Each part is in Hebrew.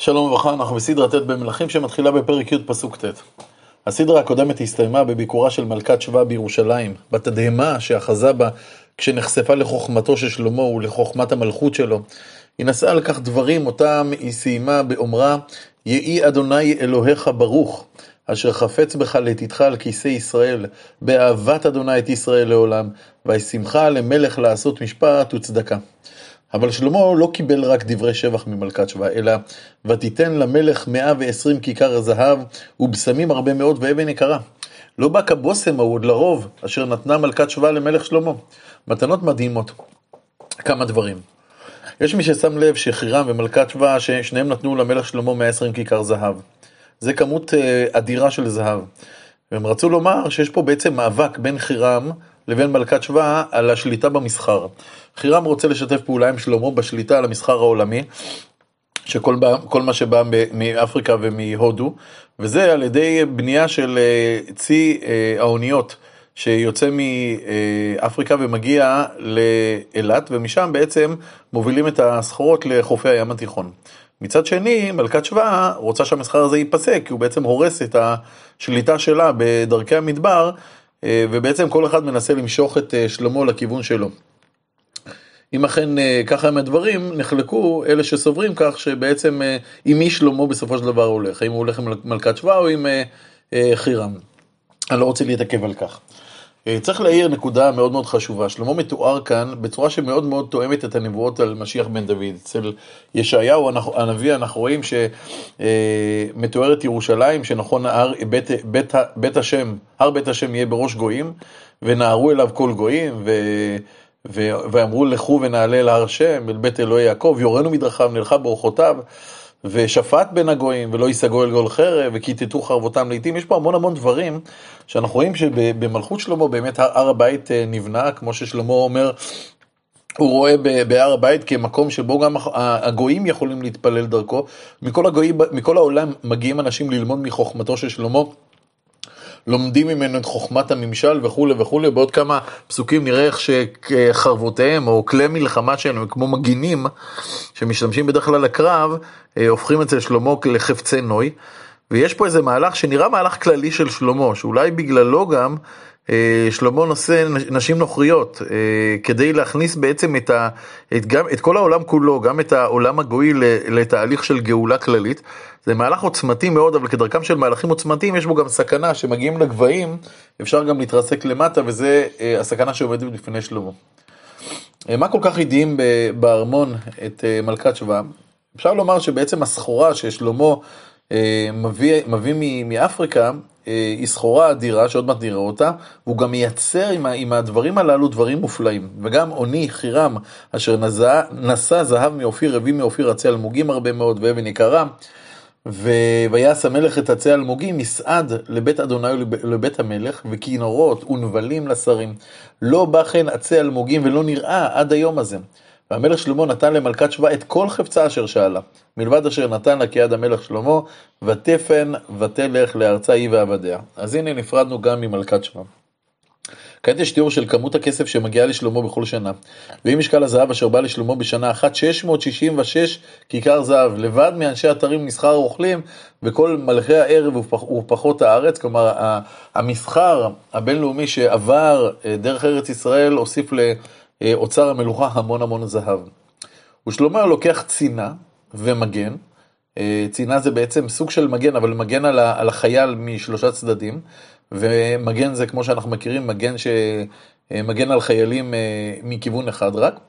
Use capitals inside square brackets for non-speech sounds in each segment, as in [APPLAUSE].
שלום וברכה, אנחנו בסדרה ט' במלכים שמתחילה בפרק י' פסוק ט'. הסדרה הקודמת הסתיימה בביקורה של מלכת שבא בירושלים, בתדהמה שאחזה בה כשנחשפה לחוכמתו של שלמה ולחוכמת המלכות שלו. היא נשאה על כך דברים אותם היא סיימה באומרה, יהי אדוני אלוהיך ברוך, אשר חפץ בך לתתך על כיסא ישראל, באהבת אדוני את ישראל לעולם, וישמחה למלך לעשות משפט וצדקה. אבל שלמה לא קיבל רק דברי שבח ממלכת שבא, אלא ותיתן למלך מאה ועשרים כיכר זהב, ובשמים הרבה מאוד ואבן יקרה. לא בא כבושם ההוא עוד לרוב, אשר נתנה מלכת שבא למלך שלמה. מתנות מדהימות. כמה דברים. יש מי ששם לב שחירם ומלכת שבא, ששניהם נתנו למלך שלמה 120 כיכר זהב. זה כמות אה, אדירה של זהב. והם רצו לומר שיש פה בעצם מאבק בין חירם לבין מלכת שבא על השליטה במסחר. חירם רוצה לשתף פעולה עם שלמה בשליטה על המסחר העולמי, שכל כל מה שבא מאפריקה ומהודו, וזה על ידי בנייה של אה, צי אה, האוניות. שיוצא מאפריקה ומגיע לאילת, ומשם בעצם מובילים את הסחורות לחופי הים התיכון. מצד שני, מלכת שבא רוצה שהמסחר הזה ייפסק, כי הוא בעצם הורס את השליטה שלה בדרכי המדבר, ובעצם כל אחד מנסה למשוך את אה, שלמה לכיוון שלו. אם אכן אה, ככה הם הדברים, נחלקו אלה שסוברים כך שבעצם עם מי שלמה בסופו של דבר הולך, האם הוא הולך עם מלכת שבא או עם חירם. אני לא רוצה להתעכב על כך. אה, צריך להעיר נקודה מאוד מאוד חשובה, שלמה מתואר כאן בצורה שמאוד מאוד תואמת את הנבואות על משיח בן דוד. אצל ישעיהו הנביא אנחנו רואים שמתוארת ירושלים, שנכון הר, בית, בית, בית השם, הר בית השם יהיה בראש גויים, ונהרו אליו כל גויים, ו... ואמרו לכו ונעלה להר שם, אל בית אלוהי יעקב, יורנו מדרכיו, נלכה באורחותיו. ושפט בין הגויים, ולא ייסגו אל גול חרב, וכיתתו חרבותם לעיתים. יש פה המון המון דברים שאנחנו רואים שבמלכות שלמה באמת הר הבית אה, נבנה, כמו ששלמה אומר, הוא רואה בהר הבית כמקום שבו גם הגויים יכולים להתפלל דרכו. מכל, הגויים, מכל העולם מגיעים אנשים ללמוד מחוכמתו של שלמה. לומדים ממנו את חוכמת הממשל וכולי וכולי, בעוד כמה פסוקים נראה איך שחרבותיהם או כלי מלחמה שלהם הם כמו מגינים שמשתמשים בדרך כלל לקרב, אה, הופכים אצל שלמה לחפצי נוי. ויש פה איזה מהלך שנראה מהלך כללי של שלמה, שאולי בגללו גם שלמה נושא נשים נוכריות, אה, כדי להכניס בעצם את, ה, את, גם, את כל העולם כולו, גם את העולם הגוי לתהליך של גאולה כללית. זה מהלך עוצמתי מאוד, אבל כדרכם של מהלכים עוצמתיים יש בו גם סכנה שמגיעים לגבהים, אפשר גם להתרסק למטה, וזה אה, הסכנה שעומדת בפני שלמה. מה כל כך הדהים בארמון את מלכת שבא? אפשר לומר שבעצם הסחורה ששלמה מביא, מביא מאפריקה, אה, היא סחורה אדירה שעוד מעט נראה אותה, והוא גם מייצר עם, עם הדברים הללו דברים מופלאים. וגם עוני חירם, אשר נשא, נשא זהב מאופיר, הביא מאופיר עצי אלמוגים הרבה מאוד ואבן יקרה. ויעש המלך את עצי אלמוגים, מסעד לבית אדוני ולבית המלך, וכינורות ונבלים לשרים. לא בא כן עצי אלמוגים ולא נראה עד היום הזה. והמלך שלמה נתן למלכת שבא את כל חפצה אשר שאלה, מלבד אשר נתן לה כיד המלך שלמה, ותפן ותלך לארצה היא ועבדיה. אז הנה נפרדנו גם ממלכת שבא. כעת יש תיאור של כמות הכסף שמגיעה לשלמה בכל שנה. ואם משקל הזהב אשר בא לשלמה בשנה אחת, 666 כיכר זהב, לבד מאנשי אתרים מסחר רוכלים וכל מלכי הערב ופחות הארץ, כלומר המסחר הבינלאומי שעבר אה, דרך ארץ ישראל הוסיף אוצר המלוכה המון המון זהב. ושלמה לוקח צינה ומגן, אה, צינה זה בעצם סוג של מגן, אבל מגן על החייל משלושה צדדים, ומגן זה כמו שאנחנו מכירים, מגן שמגן על חיילים אה, מכיוון אחד רק.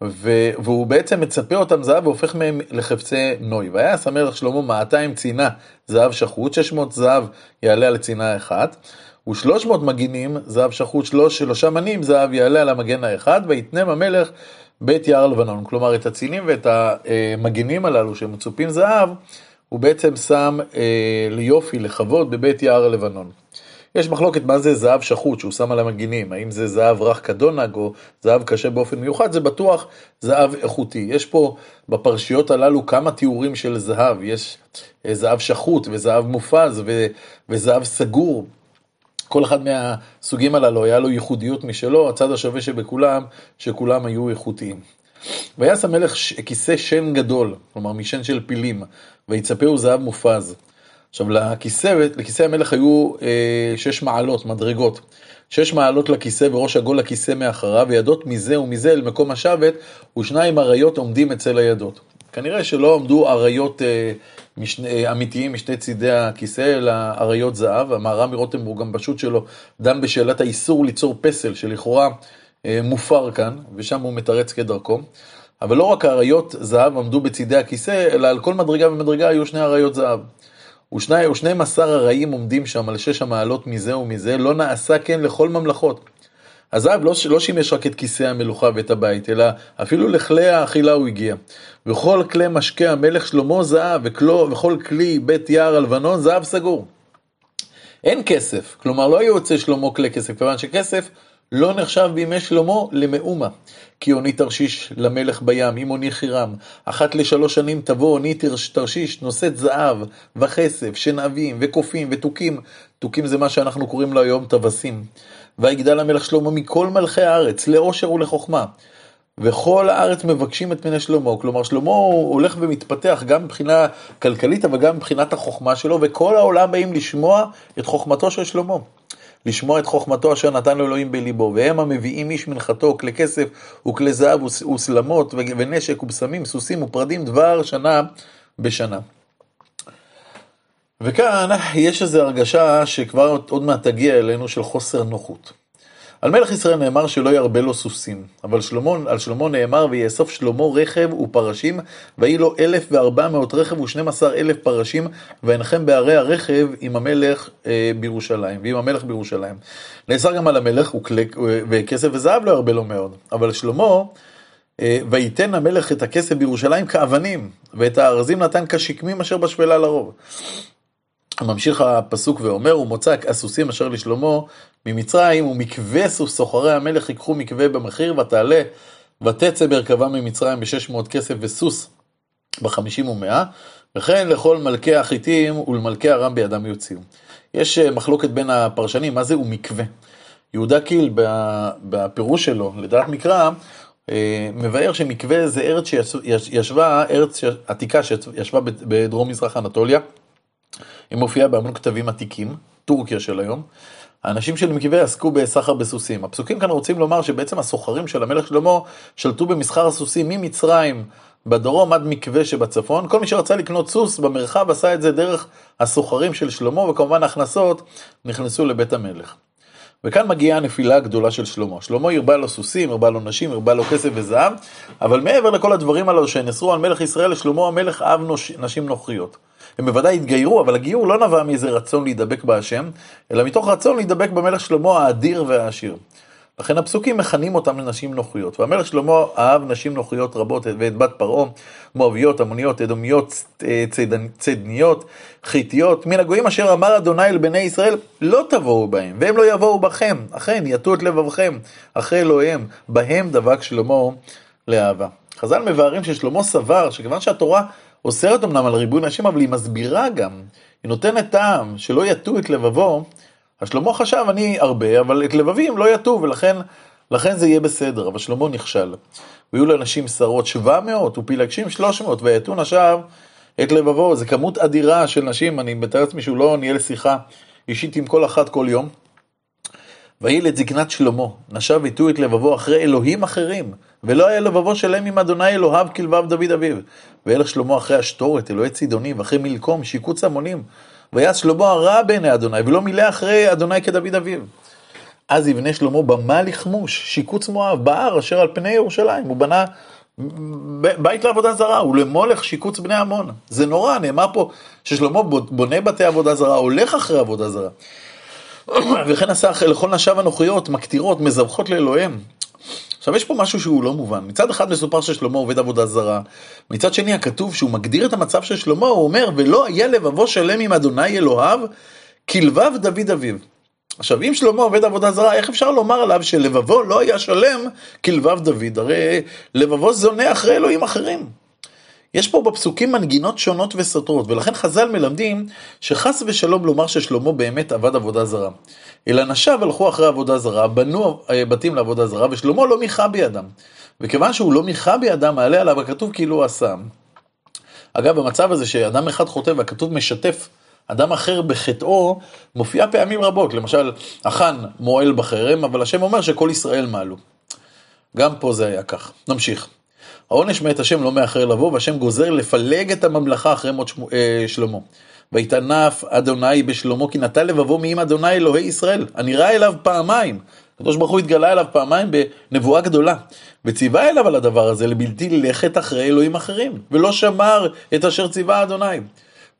והוא בעצם מצפה אותם זהב והופך מהם לחפצי נוי. והיה המלך שלמה 200 צינה זהב שחוט, 600 זהב יעלה על צינה אחת. ושלוש מאות מגינים, זהב שחוט שלוש, שלושה מנים, זהב יעלה על המגן האחד, ויתנם המלך בית יער לבנון. כלומר, את הצינים ואת המגינים הללו שמצופים זהב, הוא בעצם שם אה, ליופי, לכבוד, בבית יער לבנון. יש מחלוקת מה זה זהב שחוט שהוא שם על המגינים, האם זה זהב רך כדונג או זהב קשה באופן מיוחד, זה בטוח זהב איכותי. יש פה בפרשיות הללו כמה תיאורים של זהב, יש אה, זהב שחוט וזהב מופז ו, וזהב סגור, כל אחד מהסוגים הללו היה לו ייחודיות משלו, הצד השווה שבכולם, שכולם היו איכותיים. ויעש המלך כיסא שן גדול, כלומר משן של פילים, ויצפהו זהב מופז. עכשיו לכיסא, לכיסא המלך היו אה, שש מעלות, מדרגות. שש מעלות לכיסא וראש עגול לכיסא מאחריו, וידות מזה ומזה אל מקום השבת, ושניים אריות עומדים אצל הידות. כנראה שלא עמדו אריות אה, משני, אה, אמיתיים משני צידי הכיסא, אלא אריות זהב. המהר"ם מרוטנבורג גם פשוט שלו דן בשאלת האיסור ליצור פסל, שלכאורה אה, מופר כאן, ושם הוא מתרץ כדרכו. אבל לא רק אריות זהב עמדו בצידי הכיסא, אלא על כל מדרגה ומדרגה היו שני אריות זהב. ושני, ושנים עשר ארעים עומדים שם על שש המעלות מזה ומזה, לא נעשה כן לכל ממלכות. הזהב לא, לא שימש רק את כיסא המלוכה ואת הבית, אלא אפילו לכלי האכילה הוא הגיע. וכל כלי משקה המלך שלמה זהב, וכלו, וכל כלי בית יער הלבנון זהב סגור. אין כסף, כלומר לא יוצא שלמה כלי כסף, כיוון שכסף לא נחשב בימי שלמה למאומה. כי אוני תרשיש למלך בים, אם אוני חירם. אחת לשלוש שנים תבוא אוני תרשיש, נושאת זהב וכסף, שנאבים וקופים ותוכים. תוכים זה מה שאנחנו קוראים לו היום טווסים. ויגדל המלך שלמה מכל מלכי הארץ, לעושר ולחוכמה. וכל הארץ מבקשים את פני שלמה, כלומר שלמה הולך ומתפתח גם מבחינה כלכלית אבל גם מבחינת החוכמה שלו וכל העולם באים לשמוע את חוכמתו של שלמה. לשמוע את חוכמתו אשר נתן לו אלוהים בליבו, והם המביאים איש מנחתו, כלי כסף וכלי זהב וסלמות ונשק ובשמים, סוסים ופרדים, דבר שנה בשנה. וכאן יש איזו הרגשה שכבר עוד מעט תגיע אלינו של חוסר נוחות. על מלך ישראל נאמר שלא ירבה לו סוסים, אבל שלמה, על שלמה נאמר ויאסוף שלמה רכב ופרשים, ויהי לו אלף וארבע מאות רכב ושנים עשר אלף פרשים, וינחם בערי הרכב עם המלך אה, בירושלים, ועם המלך בירושלים. נאסר גם על המלך וכסף וזהב לא ירבה לו מאוד, אבל שלמה אה, וייתן המלך את הכסף בירושלים כאבנים, ואת הארזים נתן כשקמים אשר בשפלה לרוב. ממשיך הפסוק ואומר, ומוצא הסוסים אשר לשלמה ממצרים, ומקווה סוחרי המלך ייקחו מקווה במחיר, ותעלה ותצא בהרכבה ממצרים בשש מאות כסף וסוס בחמישים ומאה, וכן לכל מלכי החיתים ולמלכי ארם בידם יוציאו. יש אה, מחלוקת בין הפרשנים, מה זה ומקווה? יהודה קיל בפירוש שלו, לדעת מקרא, אה, מבאר שמקווה זה ארץ שישבה, ארץ עתיקה שישבה בדרום מזרח אנטוליה. היא מופיעה בהמון כתבים עתיקים, טורקיה של היום. האנשים של מקווה עסקו בסחר בסוסים. הפסוקים כאן רוצים לומר שבעצם הסוחרים של המלך שלמה שלטו במסחר הסוסים ממצרים בדרום עד מקווה שבצפון. כל מי שרצה לקנות סוס במרחב עשה את זה דרך הסוחרים של שלמה, וכמובן ההכנסות נכנסו לבית המלך. וכאן מגיעה הנפילה הגדולה של שלמה. שלמה הרבה לו סוסים, הרבה לו נשים, הרבה לו כסף וזהב, אבל מעבר לכל הדברים הללו שנאסרו על מלך ישראל, שלמה המלך אהב נשים נוכריות. הם בוודאי התגיירו, אבל הגיור לא נבע מאיזה רצון להידבק בהשם, אלא מתוך רצון להידבק במלך שלמה האדיר והעשיר. לכן הפסוקים מכנים אותם לנשים נוחיות. והמלך שלמה אהב נשים נוחיות רבות, ואת בת פרעה, מואביות, עמוניות, אדומיות, צדניות, חיתיות, מן הגויים אשר אמר אדוני אל בני ישראל, לא תבואו בהם, והם לא יבואו בכם, אכן יטו את לבבכם, אחרי אלוהיהם, בהם דבק שלמה לאהבה. חז"ל מבארים ששלמה סבר שכיוון שהתורה אוסרת אמנם על ריבוי נשים, אבל היא מסבירה גם, היא נותנת טעם שלא יטו את לבבו, אז שלמה חשב, אני הרבה, אבל את לבבי הם לא יטו, ולכן לכן זה יהיה בסדר, אבל שלמה נכשל. והיו לאנשים שרות 700 ופילגשים 300, ויתו נשיו את לבבו, זו כמות אדירה של נשים, אני מתאר לעצמי שהוא לא ניהל שיחה אישית עם כל אחת כל יום. ויהי לזקנת שלמה, נשב ויטו את לבבו אחרי אלוהים אחרים, ולא היה לבבו שלם עם אדוני אלוהיו כלבב דוד אביו. וילך שלמה אחרי השטורת, אלוהי צידונים, ואחרי מלקום, שיקוץ המונים. ויעש שלמה הרע בעיני אדוני, ולא מילא אחרי אדוני כדוד אביו. אז יבנה שלמה במה לכמוש, שיקוץ מואב, בהר אשר על פני ירושלים. הוא בנה בית לעבודה זרה, הוא למולך שיקוץ בני עמון. זה נורא, נאמר פה ששלמה בונה בתי עבודה זרה, הולך אחרי עבודה זרה. [CLEARS THROAT] וכן עשה לכל נשיו הנוחיות, מקטירות, מזבחות לאלוהיהם. עכשיו יש פה משהו שהוא לא מובן. מצד אחד מסופר ששלמה עובד עבודה זרה, מצד שני הכתוב שהוא מגדיר את המצב של שלמה, הוא אומר, ולא היה לבבו שלם עם אדוני אלוהיו, כלבב דוד אביו. עכשיו אם שלמה עובד עבודה זרה, איך אפשר לומר עליו שלבבו לא היה שלם כלבב דוד? הרי לבבו זונה אחרי אלוהים אחרים. יש פה בפסוקים מנגינות שונות וסותרות, ולכן חז"ל מלמדים שחס ושלום לומר ששלמה באמת עבד עבודה זרה. אלא נשיו הלכו אחרי עבודה זרה, בנו אה, בתים לעבודה זרה, ושלמה לא מיכה בידם. וכיוון שהוא לא מיכה בידם, מעלה עליו הכתוב כאילו הוא עשה. אגב, במצב הזה שאדם אחד חוטא והכתוב משתף אדם אחר בחטאו, מופיע פעמים רבות. למשל, החאן מועל בחרם, אבל השם אומר שכל ישראל מעלו. גם פה זה היה כך. נמשיך. העונש מאת השם לא מאחר לבוא, והשם גוזר לפלג את הממלכה אחרי מות שמו, אה, שלמה. ויתנף אדוני בשלמה, כי נטל לבבו מעם אדוני אלוהי ישראל, הנראה אליו פעמיים. הקדוש ברוך הוא התגלה אליו פעמיים בנבואה גדולה, וציווה אליו על הדבר הזה לבלתי לכת אחרי אלוהים אחרים, ולא שמר את אשר ציווה אדוני.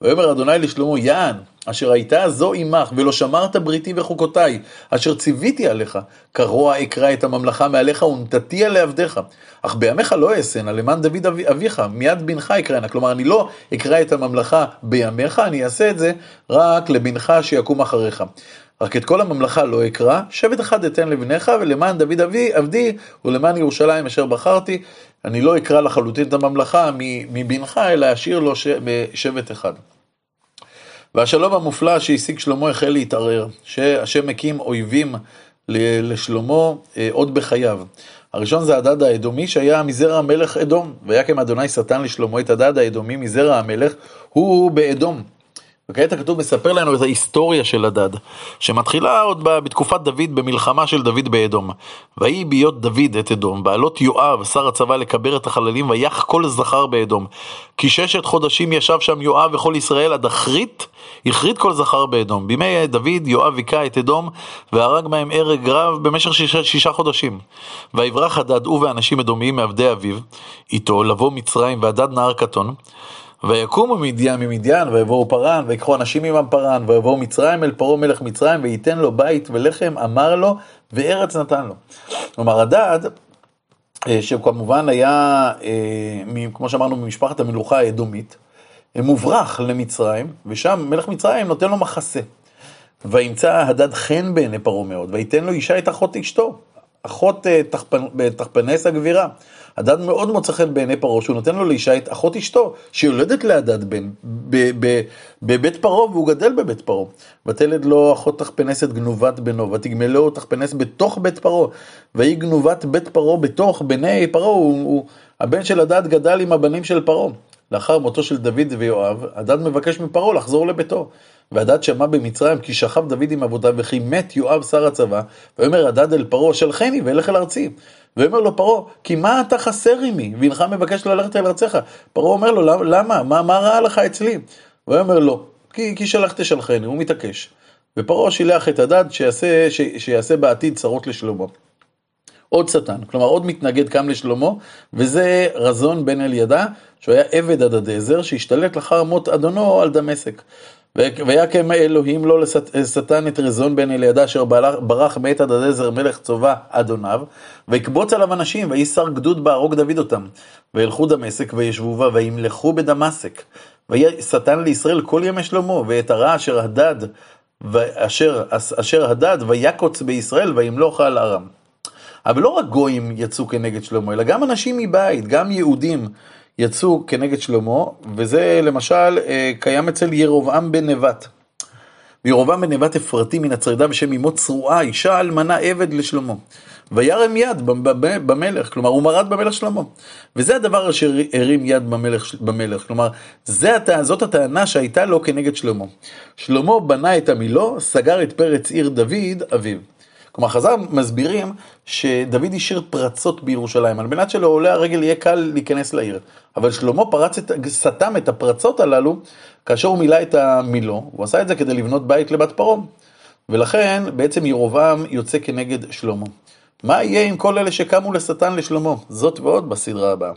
ויאמר אדוני לשלמה, יען, אשר הייתה זו עמך, ולא שמרת בריתי וחוקותיי, אשר ציוויתי עליך, כרוע אקרא את הממלכה מעליך ונתתיה לעבדיך. אך בימיך לא אעשנה, למען דוד אביך, מיד בנך אקראנה. כלומר, אני לא אקרא את הממלכה בימיך, אני אעשה את זה רק לבנך שיקום אחריך. רק את כל הממלכה לא אקרא, שבט אחד אתן לבניך, ולמען דוד אבי, עבדי, ולמען ירושלים אשר בחרתי, אני לא אקרא לחלוטין את הממלכה מבנך, אלא אשאיר לו שבט אחד. והשלום המופלא שהשיג שלמה החל להתערער, שהשם מקים אויבים לשלמה אה, עוד בחייו. הראשון זה הדד האדומי שהיה מזרע המלך אדום, ויקם אדוני שטן לשלמה את הדד האדומי מזרע המלך, הוא באדום. וכעת הכתוב מספר לנו את ההיסטוריה של הדד, שמתחילה עוד בתקופת דוד במלחמה של דוד באדום. ויהי ביות דוד את אדום, בעלות יואב, שר הצבא לקבר את החללים, ויח כל זכר באדום. כי ששת חודשים ישב שם יואב וכל ישראל עד אחרית, הכרית כל זכר באדום. בימי דוד יואב היכה את אדום, והרג מהם הרג רב במשך שישה, שישה חודשים. ויברח הדד הוא ואנשים אדומיים מעבדי אביו, איתו לבוא מצרים, והדד נהר קטון. ויקומו מדיין ממדיין, ויבואו פרן, ויקחו אנשים עמם פרן, ויבואו מצרים אל פרעה מלך מצרים, וייתן לו בית ולחם, אמר לו, וארץ נתן לו. כלומר, הדד, אה, שכמובן היה, אה, כמו שאמרנו, ממשפחת המלוכה האדומית, מוברח למצרים, ושם מלך מצרים נותן לו מחסה. וימצא הדד חן בעיני פרעה מאוד, וייתן לו אישה את אחות אשתו, אחות אה, תחפנס הגבירה. הדד מאוד מוצא חן בעיני פרעה, שהוא נותן לו לאישה את אחות אשתו, שיולדת להדד בן, בבית פרעה, והוא גדל בבית פרעה. ותלד לו אחות תחפנסת גנובת בנו, ותגמלו תחפנס בתוך בית פרעה, והיא גנובת בית פרעה בתוך בני פרעה, הוא, הוא, הבן של הדד גדל עם הבנים של פרעה. לאחר מותו של דוד ויואב, הדד מבקש מפרעה לחזור לביתו. והדד שמע במצרים כי שכב דוד עם אבותיו וכי מת יואב שר הצבא, ויאמר הדד אל פרעה שלחני ואלך אל ארצי. ויאמר לו פרעה, כי מה אתה חסר עמי, והנך מבקש ללכת אל ארצך? פרעה אומר לו, למה? מה, מה רע לך אצלי? ויאמר לו, כי, כי שלחת שלחני, הוא מתעקש. ופרעה שילח את הדד שיעשה, ש, שיעשה בעתיד צרות לשלמה. עוד שטן, כלומר עוד מתנגד קם לשלמה, וזה רזון בן אלידע, שהוא היה עבד הדדעזר, שהשתלט לאחר מות אדונו על דמשק. ויקם אלוהים לו לשטן את רזון בן אלידע אשר ברח מאת הדדעזר מלך צובה אדוניו, ויקבוץ עליו אנשים, ויהי שר גדוד בהרוג דוד אותם. וילכו דמשק וישבו בה, וימלכו בדמשק. ויהיה לישראל כל ימי שלמה, ואת הרע אשר הדד, אשר, אשר הדד ויקוץ בישראל, וימלוך על ארם. אבל לא רק גויים יצאו כנגד שלמה, אלא גם אנשים מבית, גם יהודים יצאו כנגד שלמה, וזה למשל אה, קיים אצל ירובעם בן נבט. וירובעם בן נבט אפרתי מן הצרידה בשם אמו צרועה, אישה אלמנה עבד לשלמה. וירם יד במלך, כלומר הוא מרד במלך שלמה. וזה הדבר אשר הרים יד במלך, במלך. כלומר זה, זאת הטענה שהייתה לו כנגד שלמה. שלמה בנה את עמילו, סגר את פרץ עיר דוד אביו. כלומר חז"ל מסבירים שדוד השאיר פרצות בירושלים על מנת שלעולי הרגל יהיה קל להיכנס לעיר. אבל שלמה פרץ את, סתם את הפרצות הללו כאשר הוא מילא את המילו, הוא עשה את זה כדי לבנות בית לבת פרעה. ולכן בעצם ירובעם יוצא כנגד שלמה. מה יהיה עם כל אלה שקמו לשטן לשלמה? זאת ועוד בסדרה הבאה.